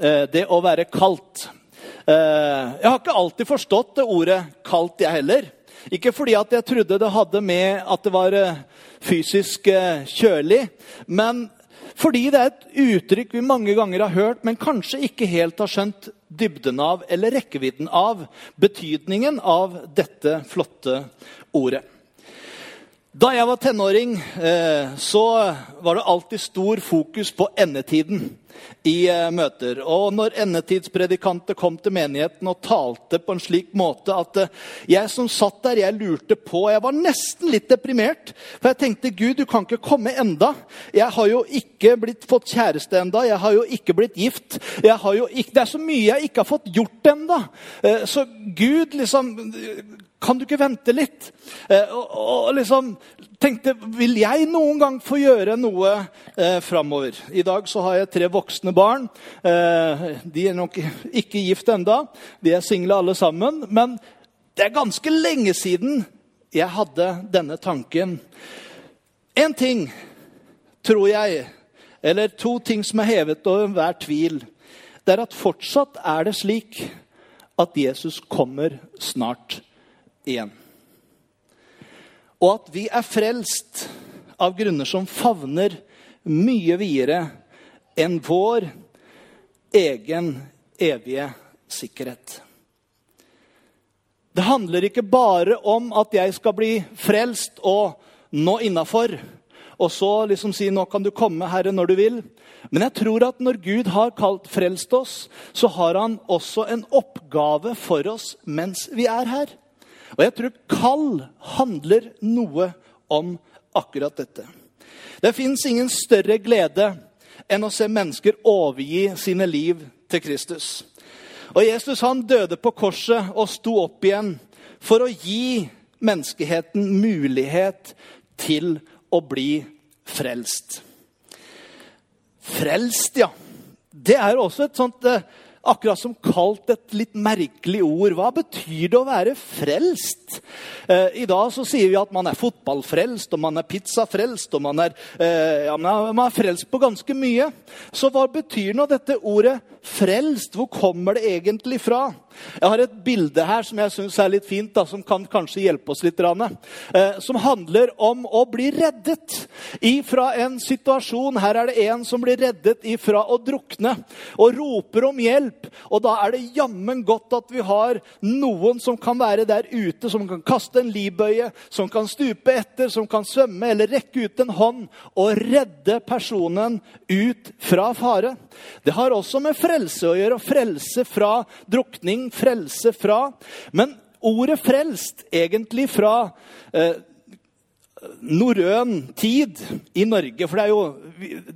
Eh, Det å være kaldt. Eh, Jeg har ikke alltid forstått det ordet 'kaldt', jeg heller. Ikke fordi at jeg trodde det hadde med at det var eh, fysisk kjølig, men fordi det er et uttrykk vi mange ganger har hørt, men kanskje ikke helt har skjønt dybden av eller rekkevidden av betydningen av dette flotte ordet. Da jeg var tenåring, så var det alltid stor fokus på endetiden i eh, møter. Og når endetidspredikanter kom til menigheten og talte på en slik måte at eh, jeg som satt der, jeg lurte på Jeg var nesten litt deprimert. For jeg tenkte Gud, du kan ikke komme enda. Jeg har jo ikke blitt, fått kjæreste enda. Jeg har jo ikke blitt gift. Ikke, det er så mye jeg ikke har fått gjort enda. Eh, Så Gud, liksom kan du ikke vente litt? Og, og liksom tenkte Vil jeg noen gang få gjøre noe eh, framover? I dag så har jeg tre voksne barn. Eh, de er nok ikke gift enda. De er single alle sammen. Men det er ganske lenge siden jeg hadde denne tanken. En ting tror jeg, eller to ting som er hevet over enhver tvil, det er at fortsatt er det slik at Jesus kommer snart igjen. Og at vi er frelst av grunner som favner mye videre enn vår egen evige sikkerhet. Det handler ikke bare om at jeg skal bli frelst og nå innafor, og så liksom si 'nå kan du komme, Herre, når du vil'. Men jeg tror at når Gud har kalt frelst oss, så har han også en oppgave for oss mens vi er her. Og jeg tror kall handler noe om akkurat dette. Det fins ingen større glede enn å se mennesker overgi sine liv til Kristus. Og Jesus han døde på korset og sto opp igjen for å gi menneskeheten mulighet til å bli frelst. Frelst, ja. Det er også et sånt eh, akkurat som kalt et litt merkelig ord. Hva betyr det å være frelst? Eh, I dag så sier vi at man er fotballfrelst, og man er pizzafrelst, og man er, eh, ja, man er frelst på ganske mye. Så hva betyr nå dette ordet frelst? Hvor kommer det egentlig fra? Jeg har et bilde her som jeg syns er litt fint, da, som kan kanskje hjelpe oss litt. Eh, som handler om å bli reddet ifra en situasjon. Her er det en som blir reddet ifra å drukne og roper om hjelp. Og da er det jammen godt at vi har noen som kan være der ute, som kan kaste en livbøye, som kan stupe etter, som kan svømme eller rekke ut en hånd og redde personen ut fra fare. Det har også med frelse å gjøre. Frelse fra drukning, frelse fra Men ordet 'frelst', egentlig fra eh, norrøn tid i Norge. For jo,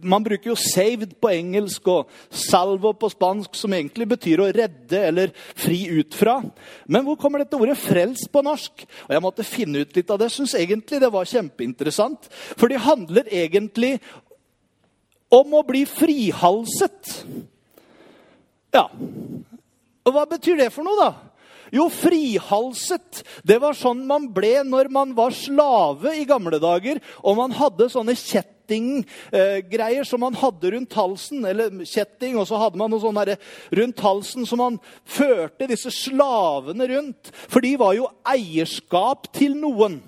man bruker jo 'saved' på engelsk og 'salvo' på spansk, som egentlig betyr å redde eller fri ut fra. Men hvor kommer dette ordet 'frelst' på norsk? Og Jeg måtte finne ut litt av det. Syns egentlig det var kjempeinteressant. For det handler egentlig om å bli frihalset. Ja. Og hva betyr det for noe, da? Jo, frihalset. Det var sånn man ble når man var slave i gamle dager. Og man hadde sånne kjettinggreier som man hadde rundt halsen. Eller kjetting, og så hadde man noe sånn rundt halsen som man førte disse slavene rundt. For de var jo eierskap til noen.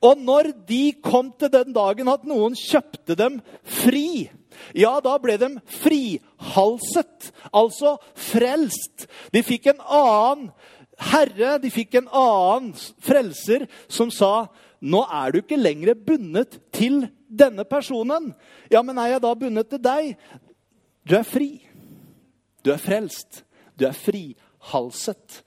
Og når de kom til den dagen at noen kjøpte dem fri, ja, da ble de frihalset, altså frelst. De fikk en annen herre, de fikk en annen frelser som sa nå er du ikke lenger bundet til denne personen. Ja, men er jeg da bundet til deg? Du er fri. Du er frelst. Du er frihalset.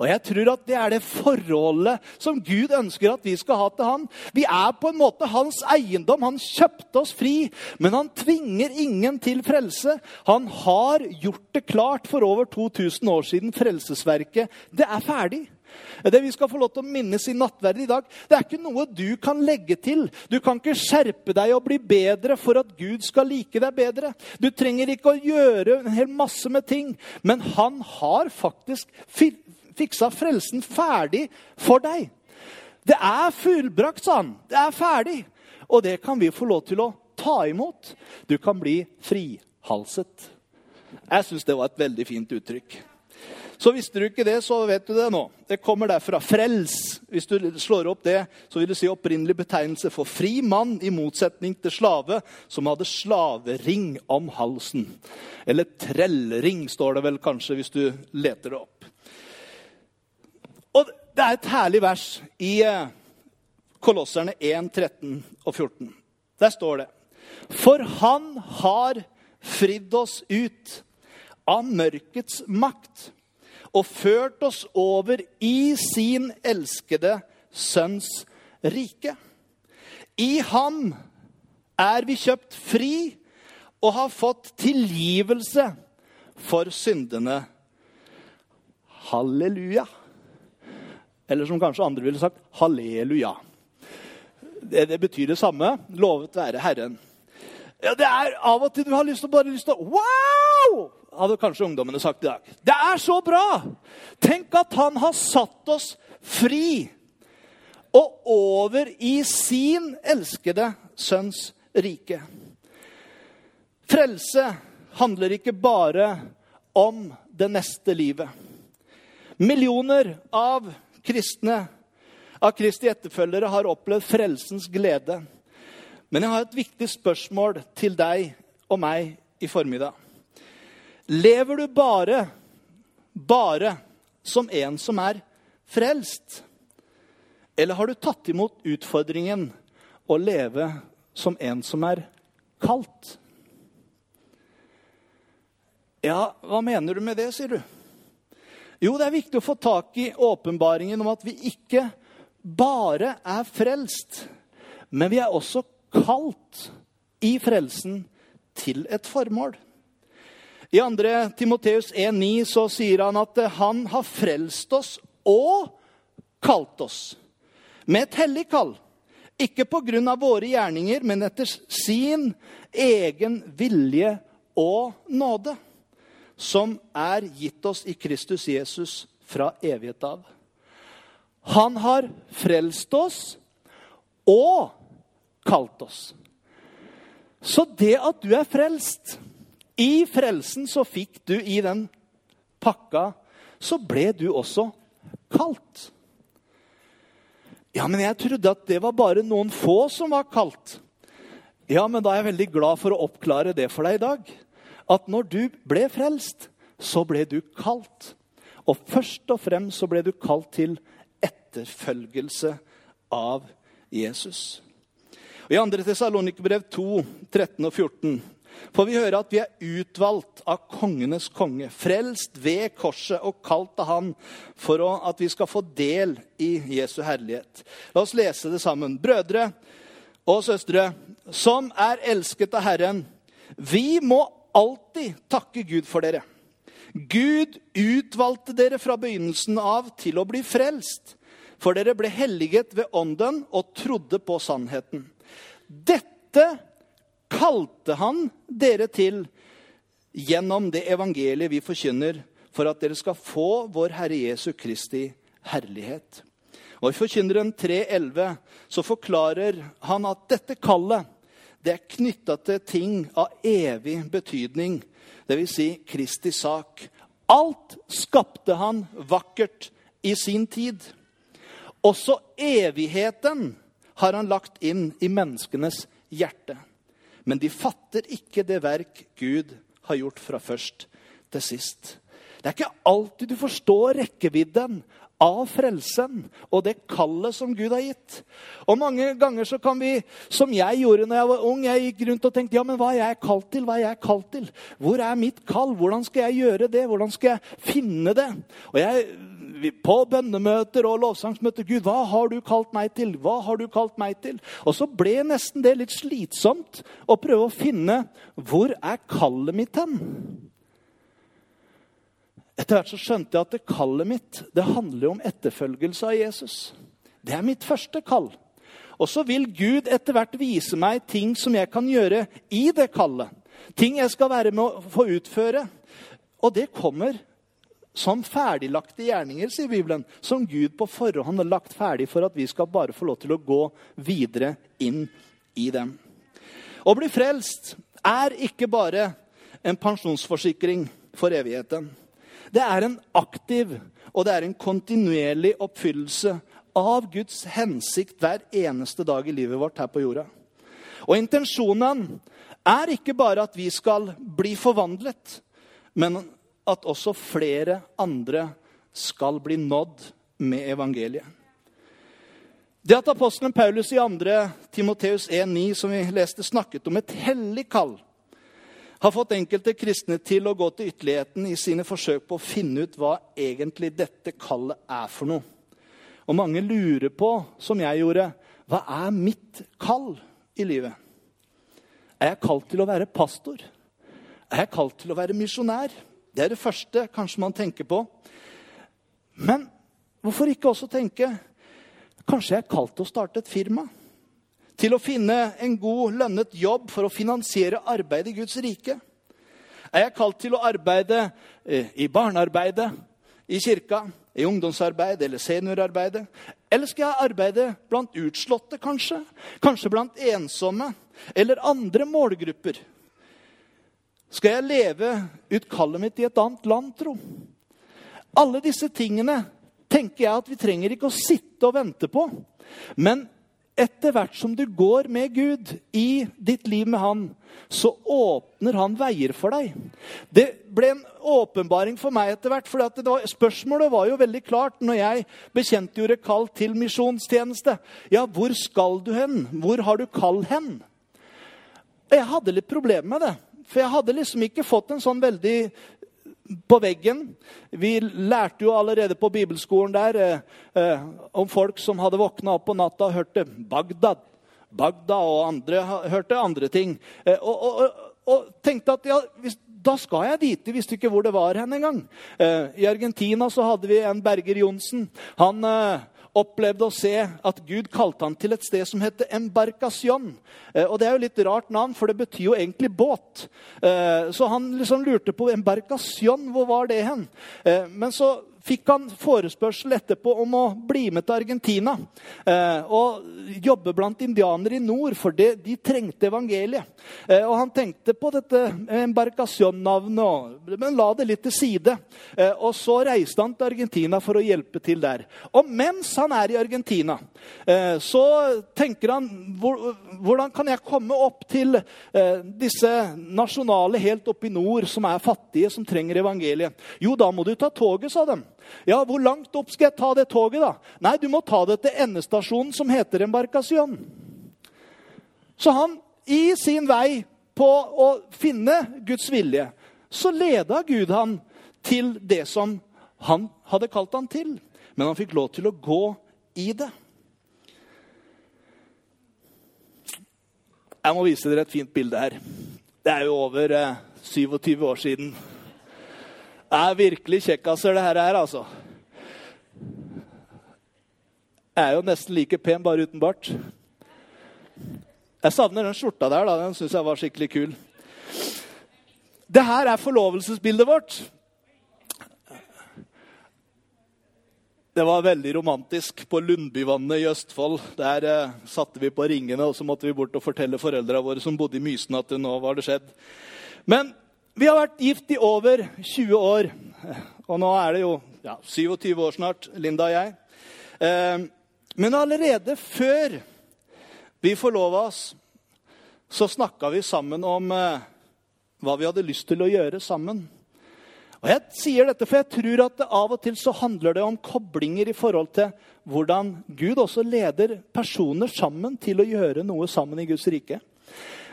Og jeg tror at det er det forholdet som Gud ønsker at vi skal ha til han. Vi er på en måte hans eiendom. Han kjøpte oss fri, men han tvinger ingen til frelse. Han har gjort det klart for over 2000 år siden. Frelsesverket, det er ferdig. Det vi skal få lov til å minnes i nattverden i dag, det er ikke noe du kan legge til. Du kan ikke skjerpe deg og bli bedre for at Gud skal like deg bedre. Du trenger ikke å gjøre en hel masse med ting, men han har faktisk fiksa frelsen ferdig for deg. Det er fullbrakt, sa han. Det er ferdig. Og det kan vi få lov til å ta imot. Du kan bli frihalset. Jeg syns det var et veldig fint uttrykk. Så visste du ikke det, så vet du det nå. Det kommer derfra. Frels. Hvis du slår opp det, så vil du si opprinnelig betegnelse for fri mann, i motsetning til slave, som hadde slavering om halsen. Eller trellring, står det vel kanskje, hvis du leter det opp. Det er et herlig vers i eh, Kolosserne 1, 13 og 14. Der står det For han har fridd oss ut av mørkets makt og ført oss over i sin elskede sønns rike. I ham er vi kjøpt fri og har fått tilgivelse for syndene. Halleluja. Eller som kanskje andre ville sagt halleluja. Det, det betyr det samme. Lovet være Herren. Ja, det er Av og til du har lyst til, bare lyst til å Wow! Hadde kanskje ungdommene sagt i dag. Det er så bra! Tenk at han har satt oss fri og over i sin elskede sønns rike. Frelse handler ikke bare om det neste livet. Millioner av kristne, av Kristi etterfølgere, har opplevd frelsens glede. Men jeg har et viktig spørsmål til deg og meg i formiddag. Lever du bare, bare som en som er frelst? Eller har du tatt imot utfordringen å leve som en som er kalt? Ja, hva mener du med det, sier du? Jo, det er viktig å få tak i åpenbaringen om at vi ikke bare er frelst, men vi er også kalt i frelsen til et formål. I 2. Timoteus 1,9 så sier han at han har frelst oss og kalt oss med et hellig kall. Ikke på grunn av våre gjerninger, men etter sin egen vilje og nåde som er gitt oss i Kristus Jesus fra evighet av. Han har frelst oss og kalt oss. Så det at du er frelst I frelsen så fikk du i den pakka Så ble du også kalt. Ja, men jeg trodde at det var bare noen få som var kalt. Ja, men da er jeg veldig glad for å oppklare det for deg i dag at når du ble frelst, så ble du kalt. Og først og fremst så ble du kalt til etterfølgelse av Jesus. Og I 2. Tessalonikerbrev 2, 13 og 14 får vi høre at vi er utvalgt av kongenes konge, frelst ved korset og kalt av han for at vi skal få del i Jesu herlighet. La oss lese det sammen. Brødre og søstre, som er elsket av Herren, vi må alltid takke Gud for dere. Gud utvalgte dere fra begynnelsen av til å bli frelst, for dere ble helliget ved ånden og trodde på sannheten. Dette kalte han dere til gjennom det evangeliet vi forkynner, for at dere skal få vår Herre Jesu Kristi herlighet. Og I Forkynneren 3,11 så forklarer han at dette kallet det er knytta til ting av evig betydning, dvs. Si Kristi sak. Alt skapte han vakkert i sin tid. Også evigheten har han lagt inn i menneskenes hjerte. Men de fatter ikke det verk Gud har gjort fra først til sist. Det er ikke alltid du forstår rekkevidden av frelsen og det kallet som Gud har gitt. Og Mange ganger så kan vi, som jeg gjorde når jeg var ung, jeg gikk rundt og tenkte ja, men hva er jeg kalt til? Hva er jeg kalt til? Hvor er mitt kall? Hvordan skal jeg gjøre det? Hvordan skal jeg finne det? Og jeg på bønnemøter og lovsangsmøter Gud, hva har du kalt meg til? Hva har du kalt meg til? Og så ble nesten det litt slitsomt å prøve å finne hvor er kallet mitt hen? Etter hvert så skjønte jeg at det kallet mitt det handler om etterfølgelse av Jesus. Det er mitt første kall. Og så vil Gud etter hvert vise meg ting som jeg kan gjøre i det kallet. Ting jeg skal være med å få utføre. Og det kommer som ferdiglagte gjerninger, sier Bibelen. Som Gud på forhånd har lagt ferdig for at vi skal bare få lov til å gå videre inn i dem. Å bli frelst er ikke bare en pensjonsforsikring for evigheten. Det er en aktiv og det er en kontinuerlig oppfyllelse av Guds hensikt hver eneste dag i livet vårt her på jorda. Og intensjonen er ikke bare at vi skal bli forvandlet, men at også flere andre skal bli nådd med evangeliet. Det at apostelen Paulus i 2. Timoteus 1,9, som vi leste, snakket om et hellig kall, har fått enkelte kristne til å gå til ytterligheten i sine forsøk på å finne ut hva egentlig dette kallet er for noe. Og mange lurer på, som jeg gjorde, hva er mitt kall i livet? Er jeg kalt til å være pastor? Er jeg kalt til å være misjonær? Det er det første kanskje man tenker på. Men hvorfor ikke også tenke kanskje jeg er kalt til å starte et firma? Til å finne en god, lønnet jobb for å finansiere arbeid i Guds rike? Er jeg kalt til å arbeide eh, i barnearbeidet i kirka? I ungdomsarbeid eller seniorarbeidet? Eller skal jeg arbeide blant utslåtte, kanskje? Kanskje blant ensomme? Eller andre målgrupper? Skal jeg leve ut kallet mitt i et annet land, tro? Alle disse tingene tenker jeg at vi trenger ikke å sitte og vente på. Men etter hvert som du går med Gud i ditt liv med Han, så åpner Han veier for deg. Det ble en åpenbaring for meg etter hvert. for Spørsmålet var jo veldig klart når jeg bekjentgjorde kall til misjonstjeneste. Ja, hvor skal du hen? Hvor har du kall hen? Jeg hadde litt problemer med det. For jeg hadde liksom ikke fått en sånn veldig på veggen. Vi lærte jo allerede på bibelskolen der eh, eh, om folk som hadde våkna opp på natta og hørte Bagdad. Bagdad og andre hørte andre ting. Eh, og, og, og, tenkte at ja, hvis, da skal jeg dit. Jeg visste ikke hvor det var hen engang. Eh, I Argentina så hadde vi en Berger Johnsen. Han eh, opplevde å se at Gud kalte han til et sted som heter Embarcacion. Eh, og Det er jo litt rart navn, for det betyr jo egentlig båt. Eh, så han liksom lurte på Embarkasjon, hvor var det hen? Eh, men så fikk han forespørsel etterpå om å bli med til Argentina eh, og jobbe blant indianere i nord, for det, de trengte evangeliet. Eh, og Han tenkte på dette embarcacion-navnet, men la det litt til side. Eh, og Så reiste han til Argentina for å hjelpe til der. Og mens han er i Argentina, eh, så tenker han hvor, hvordan kan jeg komme opp til eh, disse nasjonale helt oppe i nord som er fattige, som trenger evangeliet? Jo, da må du ta toget, sa de. Ja, hvor langt opp skal jeg ta det toget, da? Nei, du må ta det til endestasjonen som heter Embarkasjon. Så han, i sin vei på å finne Guds vilje, så leda Gud han til det som han hadde kalt han til. Men han fikk lov til å gå i det. Jeg må vise dere et fint bilde her. Det er jo over eh, 27 år siden. Det er virkelig kjekkaser, det her er, altså. Jeg er jo nesten like pen, bare uten bart. Jeg savner den skjorta der. da, Den syns jeg var skikkelig kul. Det her er forlovelsesbildet vårt. Det var veldig romantisk på Lundbyvannet i Østfold. Der eh, satte vi på ringene, og så måtte vi bort og fortelle foreldra våre som bodde i Mysen, at nå var det skjedd. Men vi har vært gift i over 20 år. Og nå er det jo ja, 27 år snart, Linda og jeg. Eh, men allerede før vi forlova oss, så snakka vi sammen om eh, hva vi hadde lyst til å gjøre sammen. Og Jeg sier dette, for jeg tror at det av og til så handler det om koblinger i forhold til hvordan Gud også leder personer sammen til å gjøre noe sammen i Guds rike.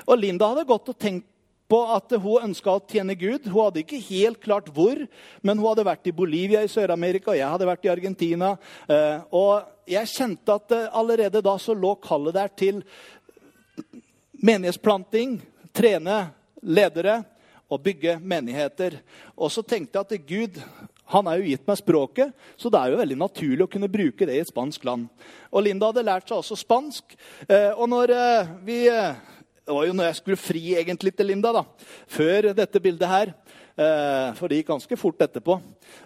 Og Linda hadde gått og tenkt på at hun ønska å tjene Gud. Hun hadde ikke helt klart hvor, men hun hadde vært i Bolivia i Sør-Amerika, og jeg hadde vært i Argentina. Eh, og jeg kjente at eh, allerede da så lå kallet der til menighetsplanting, trene ledere og bygge menigheter. Og så tenkte jeg at Gud han har jo gitt meg språket, så det er jo veldig naturlig å kunne bruke det i et spansk land. Og Linda hadde lært seg også spansk. Eh, og når vi det var jo når jeg skulle fri egentlig til Linda, da, før dette bildet her. Eh, for det gikk ganske fort etterpå.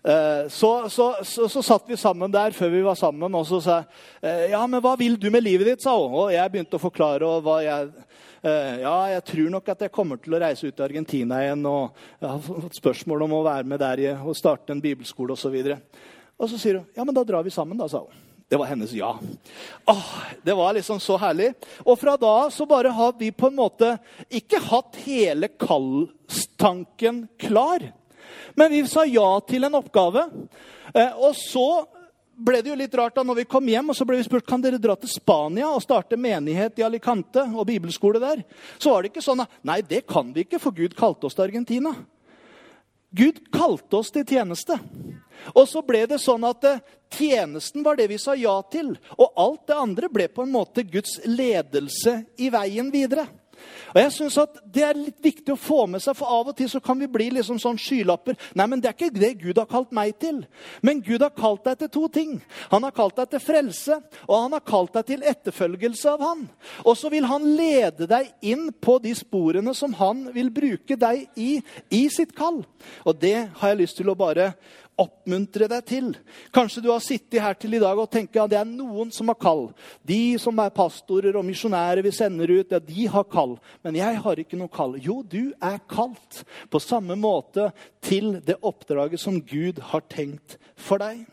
Eh, så, så, så, så, satt vi sammen der før vi var sammen, og så sa jeg eh, ja, men hva vil du med livet ditt, sa hun. Og jeg begynte å forklare hva jeg Ja, jeg tror nok at jeg kommer til å reise ut til Argentina igjen. Og jeg har fått spørsmål om å være med der og starte en bibelskole osv. Og, så og så sier hun ja, men da drar vi sammen, da, sa hun. Det var hennes ja. Åh, det var liksom så herlig. Og fra da så bare har vi på en måte ikke hatt hele kallstanken klar. Men vi sa ja til en oppgave. Eh, og så ble det jo litt rart da når vi kom hjem og så ble vi spurt kan dere dra til Spania og starte menighet i Alicante og bibelskole der. Så var det ikke sånn at nei, det kan vi ikke, for Gud kalte oss til Argentina. Gud kalte oss til tjeneste. Og så ble det sånn at eh, tjenesten var det vi sa ja til. Og alt det andre ble på en måte Guds ledelse i veien videre. Og jeg synes at Det er litt viktig å få med seg, for av og til så kan vi bli liksom sånn skylapper. Nei, men Det er ikke det Gud har kalt meg til. Men Gud har kalt deg til to ting. Han har kalt deg til frelse, og han har kalt deg til etterfølgelse av han. Og så vil han lede deg inn på de sporene som han vil bruke deg i, i sitt kall. Og det har jeg lyst til å bare oppmuntre deg til. Kanskje du har sittet her til i dag og tenkt at det er noen som har kall. De som er pastorer og misjonærer vi sender ut, ja, de har kall. Men jeg har ikke noe kall. Jo, du er kalt på samme måte til det oppdraget som Gud har tenkt for deg.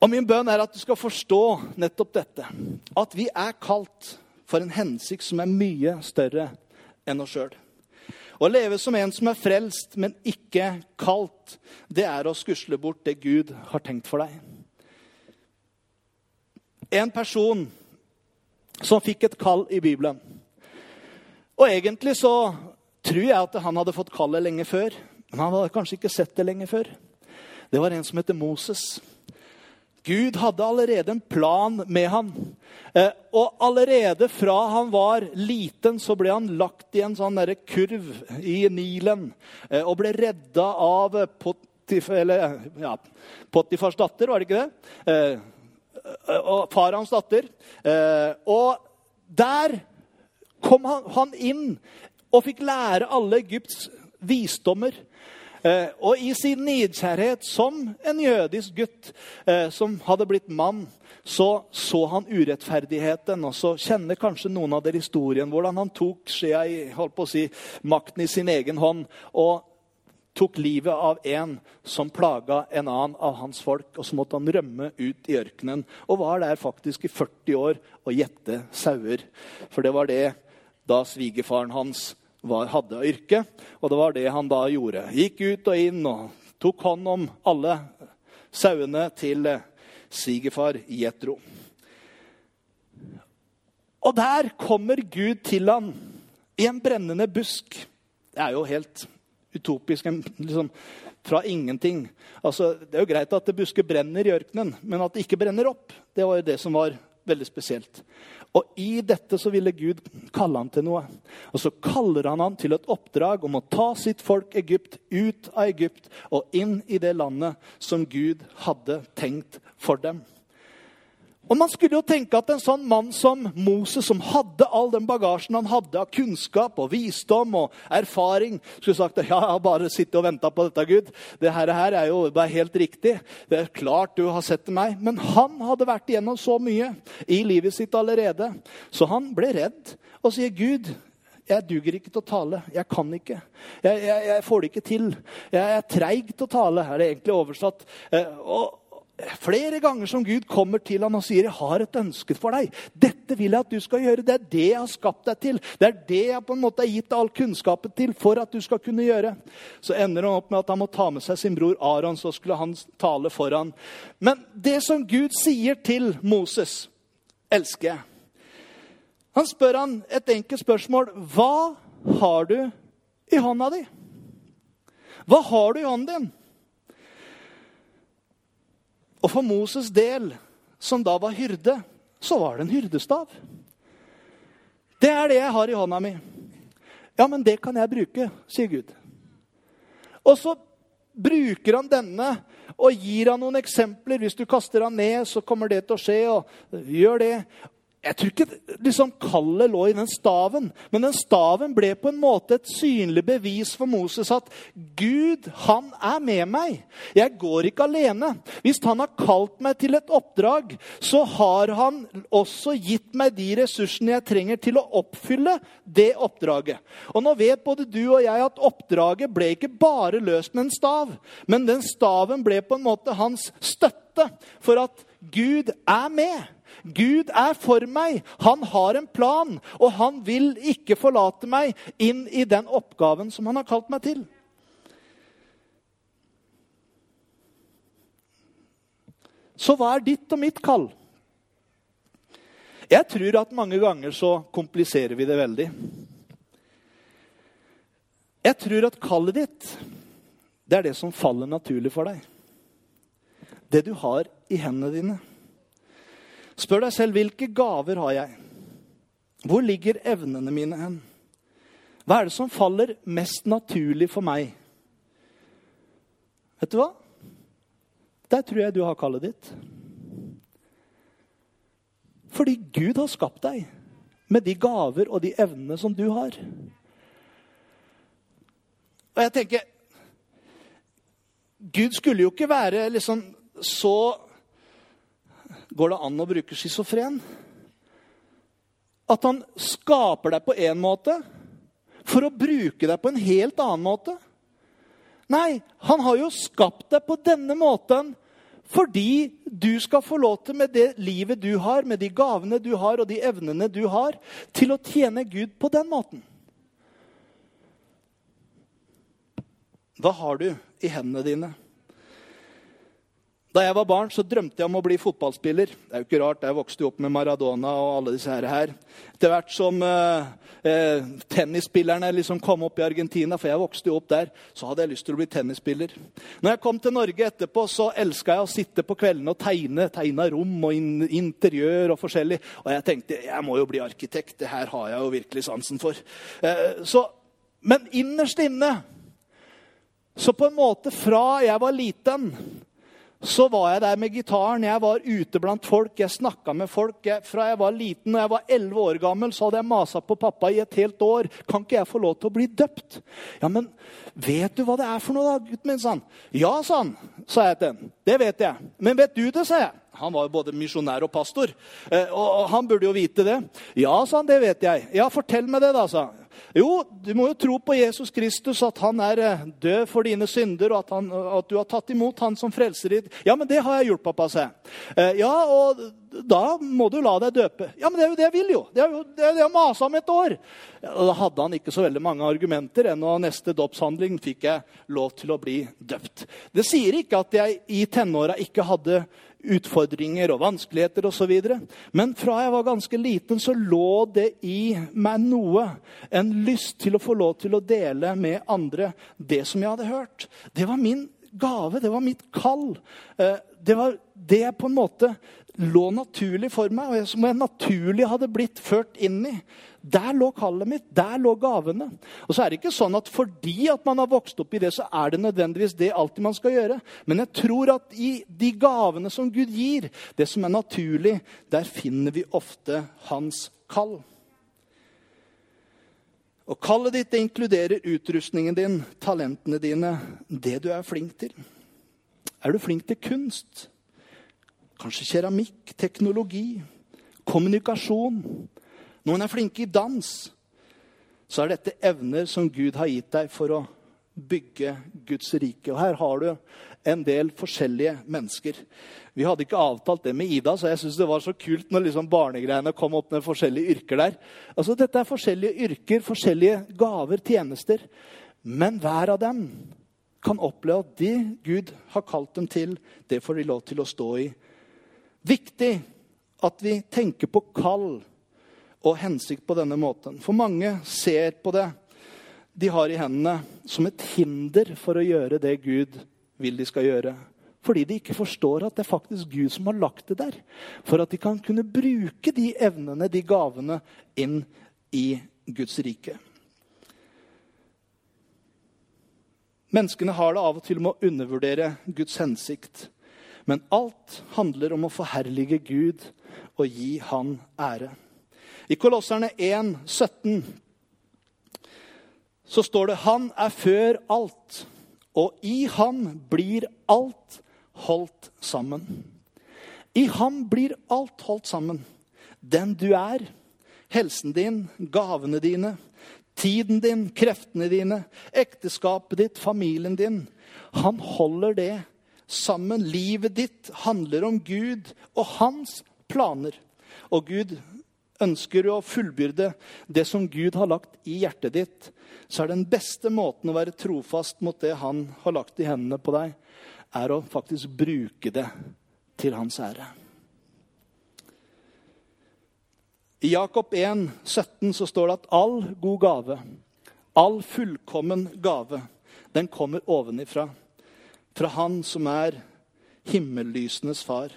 Og Min bønn er at du skal forstå nettopp dette. At vi er kalt for en hensikt som er mye større enn oss sjøl. Å leve som en som er frelst, men ikke kalt, det er å skusle bort det Gud har tenkt for deg. En person som fikk et kall i Bibelen. Og egentlig så tror jeg at han hadde fått kallet lenge før. Men han hadde kanskje ikke sett det lenge før. Det var en som heter Moses. Gud hadde allerede en plan med han. Eh, og allerede fra han var liten, så ble han lagt i en sånn kurv i Nilen. Eh, og ble redda av Potif, eller, ja, Potifars datter, var det ikke det? Og far farans datter. Og der kom han inn og fikk lære alle Egypts visdommer. Eh, og i sin nidkjærhet som en jødisk gutt eh, som hadde blitt mann, så så han urettferdigheten. Og så kjenner kanskje noen av dere historien hvordan han tok skjea i, holdt på å si, makten i sin egen hånd og tok livet av en som plaga en annen av hans folk. Og så måtte han rømme ut i ørkenen og var der faktisk i 40 år og gjette sauer. For det var det da svigerfaren hans var, hadde av yrke. Og det var det han da gjorde. Gikk ut og inn og tok hånd om alle sauene til eh, svigerfar Jetro. Og der kommer Gud til han i en brennende busk. Det er jo helt utopisk. Liksom, fra ingenting. Altså, det er jo greit at det busker brenner i ørkenen, men at det ikke brenner opp, det var jo det som var veldig spesielt. Og i dette så ville Gud kalle han til noe. Og så kaller han han til et oppdrag om å ta sitt folk Egypt ut av Egypt og inn i det landet som Gud hadde tenkt for dem. Og Man skulle jo tenke at en sånn mann som Moses, som hadde all den bagasjen han hadde av kunnskap og visdom og erfaring, skulle sagt ja, jeg har bare sittet og venta på dette, Gud. Det her, er jo bare helt riktig. Det er klart du har sett meg. Men han hadde vært igjennom så mye i livet sitt allerede. Så han ble redd og sier, Gud, jeg duger ikke til å tale. Jeg kan ikke. Jeg, jeg, jeg får det ikke til. Jeg er treig til å tale, er det egentlig oversatt. Eh, og, flere ganger som Gud kommer til ham og sier, 'Jeg har et ønske for deg.' 'Dette vil jeg at du skal gjøre.' Det er det jeg har skapt deg til. Det er det jeg på en måte har gitt all kunnskapen til for at du skal kunne gjøre. Så ender han opp med at han må ta med seg sin bror Aron, så skulle han tale for han. Men det som Gud sier til Moses, elsker jeg. Han spør han et enkelt spørsmål. Hva har du i hånda di? Hva har du i hånden din? Og for Moses' del, som da var hyrde, så var det en hyrdestav. Det er det jeg har i hånda mi. Ja, men det kan jeg bruke, sier Gud. Og så bruker han denne og gir han noen eksempler. Hvis du kaster han ned, så kommer det til å skje. og gjør det. Jeg tror ikke liksom, kallet lå i den staven, men den staven ble på en måte et synlig bevis for Moses at Gud, han er med meg. Jeg går ikke alene. Hvis han har kalt meg til et oppdrag, så har han også gitt meg de ressursene jeg trenger til å oppfylle det oppdraget. Og nå vet både du og jeg at oppdraget ble ikke bare løst med en stav, men den staven ble på en måte hans støtte for at Gud er med. Gud er for meg. Han har en plan, og han vil ikke forlate meg inn i den oppgaven som han har kalt meg til. Så hva er ditt og mitt kall? Jeg tror at mange ganger så kompliserer vi det veldig. Jeg tror at kallet ditt, det er det som faller naturlig for deg. Det du har i hendene dine. Spør deg selv hvilke gaver har jeg? Hvor ligger evnene mine hen? Hva er det som faller mest naturlig for meg? Vet du hva? Der tror jeg du har kallet ditt. Fordi Gud har skapt deg med de gaver og de evnene som du har. Og jeg tenker Gud skulle jo ikke være liksom så Går det an å bruke schizofren? At han skaper deg på én måte for å bruke deg på en helt annen måte? Nei, han har jo skapt deg på denne måten fordi du skal få lov til, med det livet du har, med de gavene du har og de evnene du har, til å tjene Gud på den måten. Hva har du i hendene dine? Da jeg var barn, så drømte jeg om å bli fotballspiller. Det er jo ikke rart, Jeg vokste jo opp med Maradona og alle disse her. Etter hvert som eh, eh, tennisspillerne liksom kom opp i Argentina, for jeg vokste jo opp der, så hadde jeg lyst til å bli tennisspiller. Når jeg kom til Norge etterpå, så elska jeg å sitte på kveldene og tegne. Tegna rom og in interiør og forskjellig. Og jeg tenkte jeg må jo bli arkitekt. Det her har jeg jo virkelig sansen for. Eh, så, men innerst inne, så på en måte fra jeg var liten så var jeg der med gitaren. Jeg var ute blant folk, jeg snakka med folk. Jeg, fra jeg var liten og jeg var 11 år gammel, så hadde jeg masa på pappa i et helt år. Kan ikke jeg få lov til å bli døpt? Ja, men vet du hva det er for noe, da, gutten min? sa han. Ja, sa han, sa jeg til ham. Det vet jeg. Men vet du det, sa jeg. Han var jo både misjonær og pastor, eh, og han burde jo vite det. Ja, sa han, det vet jeg. Ja, fortell meg det, da, sa han. Jo, du må jo tro på Jesus Kristus, at han er eh, død for dine synder, og at, han, at du har tatt imot han som frelser ditt. Ja, men det har jeg gjort, pappa, sa jeg. Eh, ja, og da må du la deg døpe. Ja, men det er jo det jeg vil, jo. Det er jo det jeg masa om et år. Ja, da hadde han ikke så veldig mange argumenter enn og neste dåpshandling fikk jeg lov til å bli døpt. Det sier ikke at jeg i tenåra ikke hadde utfordringer og vanskeligheter osv. Men fra jeg var ganske liten, så lå det i meg noe. En lyst til å få lov til å dele med andre det som jeg hadde hørt. Det var min gave, det var mitt kall. Eh, det var det jeg på en måte lå naturlig for meg, og som jeg naturlig hadde blitt ført inn i. Der lå kallet mitt, der lå gavene. Og så er det ikke sånn at fordi at man har vokst opp i det, så er det nødvendigvis det alltid man skal gjøre. Men jeg tror at i de gavene som Gud gir, det som er naturlig, der finner vi ofte hans kall. Og kallet ditt det inkluderer utrustningen din, talentene dine, det du er flink til. Er du flink til kunst? Kanskje keramikk, teknologi, kommunikasjon. Noen er flinke i dans. Så er dette evner som Gud har gitt deg for å bygge Guds rike. Og her har du en del forskjellige mennesker. Vi hadde ikke avtalt det med Ida, så jeg syns det var så kult når liksom barnegreiene kom opp med forskjellige yrker der. Altså, Dette er forskjellige yrker, forskjellige gaver, tjenester. Men hver av dem kan oppleve at det Gud har kalt dem til, det får de lov til å stå i Viktig at vi tenker på kall og hensikt på denne måten. For mange ser på det de har i hendene, som et hinder for å gjøre det Gud vil de skal gjøre. Fordi de ikke forstår at det er faktisk Gud som har lagt det der. For at de kan kunne bruke de evnene, de gavene, inn i Guds rike. Menneskene har det av og til med å undervurdere Guds hensikt. Men alt handler om å forherlige Gud og gi Han ære. I Kolosserne 1, 17 så står det 'Han er før alt', og i ham blir alt holdt sammen. I ham blir alt holdt sammen. Den du er, helsen din, gavene dine, tiden din, kreftene dine, ekteskapet ditt, familien din. Han holder det sammen. Livet ditt handler om Gud og hans planer. Og Gud ønsker å fullbyrde det som Gud har lagt i hjertet ditt, så er den beste måten å være trofast mot det han har lagt i hendene på deg, er å faktisk bruke det til hans ære. I Jakob 1, 17 så står det at all god gave, all fullkommen gave, den kommer ovenifra. Fra Han som er himmellysenes far.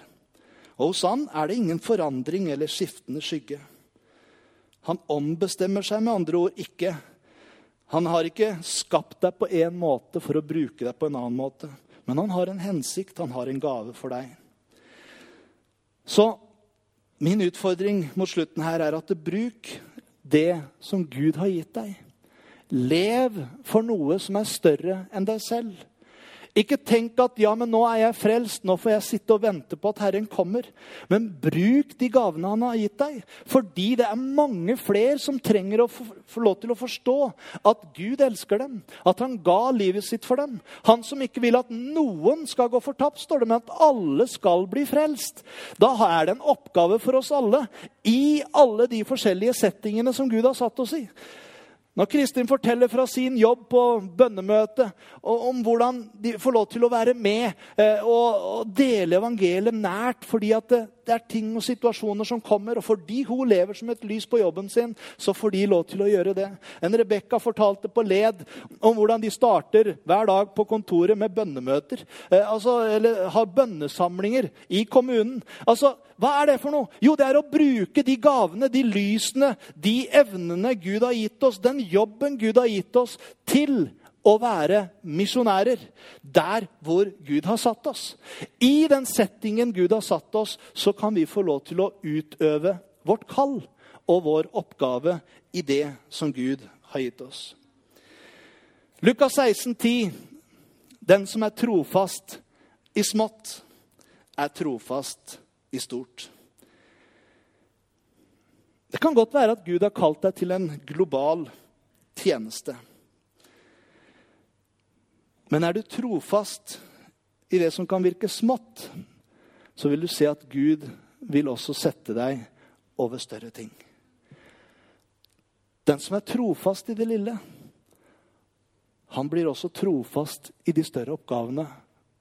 Og hos Han er det ingen forandring eller skiftende skygge. Han ombestemmer seg med andre ord ikke. Han har ikke skapt deg på én måte for å bruke deg på en annen måte. Men han har en hensikt, han har en gave for deg. Så min utfordring mot slutten her er at bruk det som Gud har gitt deg. Lev for noe som er større enn deg selv. Ikke tenk at ja, men nå er jeg frelst, nå får jeg sitte og vente på at Herren kommer. Men bruk de gavene han har gitt deg. Fordi det er mange flere som trenger å få, lov til å forstå at Gud elsker dem. At han ga livet sitt for dem. Han som ikke vil at noen skal gå fortapt, står det, men at alle skal bli frelst. Da er det en oppgave for oss alle i alle de forskjellige settingene som Gud har satt oss i. Når Kristin forteller fra sin jobb på bønnemøtet om hvordan de får lov til å være med eh, og, dele evangeliet nært fordi det, det, er ting og situasjoner som kommer, og fordi hun lever som et lys på jobben sin, så får de lov til å gjøre det. En Rebekka fortalte på led om hvordan de starter hver dag på kontoret med bønnemøter. Eh, altså, eller har bønnesamlinger i kommunen. Altså, hva er det for noe? Jo, det er å bruke de gavene, de lysene, de evnene Gud har gitt oss, den jobben Gud har gitt oss, til å være misjonærer der hvor Gud har satt oss. I den settingen Gud har satt oss, så kan vi få lov til å utøve vårt kall og vår oppgave i det som Gud har gitt oss. Lukas 16, 10. Den som er trofast i smått, er trofast i stort. Det kan godt være at Gud har kalt deg til en global tjeneste. Men er du trofast i det som kan virke smått, så vil du se at Gud vil også sette deg over større ting. Den som er trofast i det lille, han blir også trofast i de større oppgavene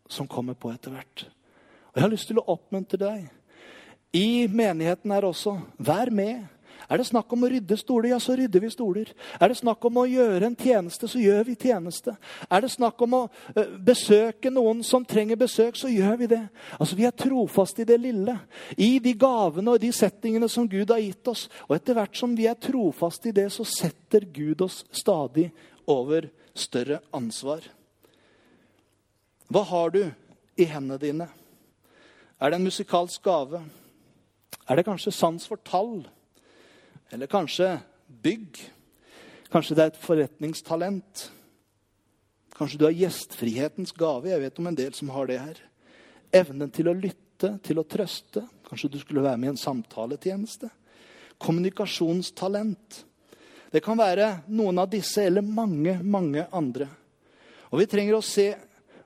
som kommer på etter hvert. Og Jeg har lyst til å oppmuntre deg i menigheten her også. Vær med. Er det snakk om å rydde stoler, ja, så rydder vi stoler. Er det snakk om å gjøre en tjeneste, så gjør vi tjeneste. Er det snakk om å eh, besøke noen som trenger besøk, så gjør vi det. Altså, Vi er trofaste i det lille. I de gavene og de settingene som Gud har gitt oss. Og etter hvert som vi er trofaste i det, så setter Gud oss stadig over større ansvar. Hva har du i hendene dine? Er det en musikalsk gave? Er det kanskje sans for tall? Eller kanskje bygg? Kanskje det er et forretningstalent? Kanskje du har gjestfrihetens gave? Jeg vet om en del som har det her. Evnen til å lytte, til å trøste. Kanskje du skulle være med i en samtaletjeneste? Kommunikasjonstalent. Det kan være noen av disse eller mange, mange andre. Og vi trenger å se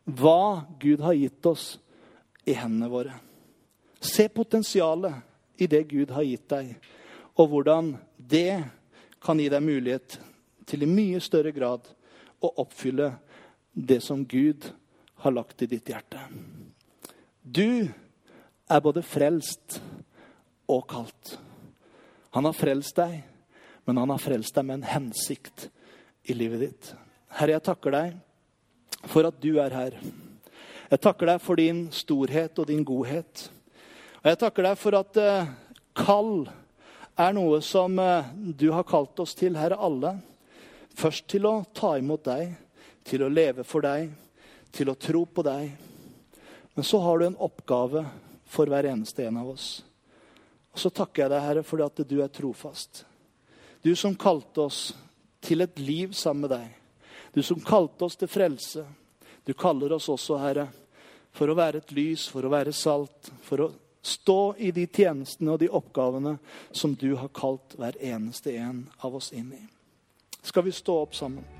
hva Gud har gitt oss i hendene våre. Se potensialet i det Gud har gitt deg, og hvordan det kan gi deg mulighet til i mye større grad å oppfylle det som Gud har lagt i ditt hjerte. Du er både frelst og kalt. Han har frelst deg, men han har frelst deg med en hensikt i livet ditt. Herre, jeg takker deg for at du er her. Jeg takker deg for din storhet og din godhet. Og jeg takker deg for at eh, kall er noe som eh, du har kalt oss til, Herre, alle. Først til å ta imot deg, til å leve for deg, til å tro på deg. Men så har du en oppgave for hver eneste en av oss. Og så takker jeg deg, Herre, for at du er trofast. Du som kalte oss til et liv sammen med deg. Du som kalte oss til frelse. Du kaller oss også, Herre, for å være et lys, for å være salt, for å stå i de tjenestene og de oppgavene som du har kalt hver eneste en av oss inn i. Skal vi stå opp sammen?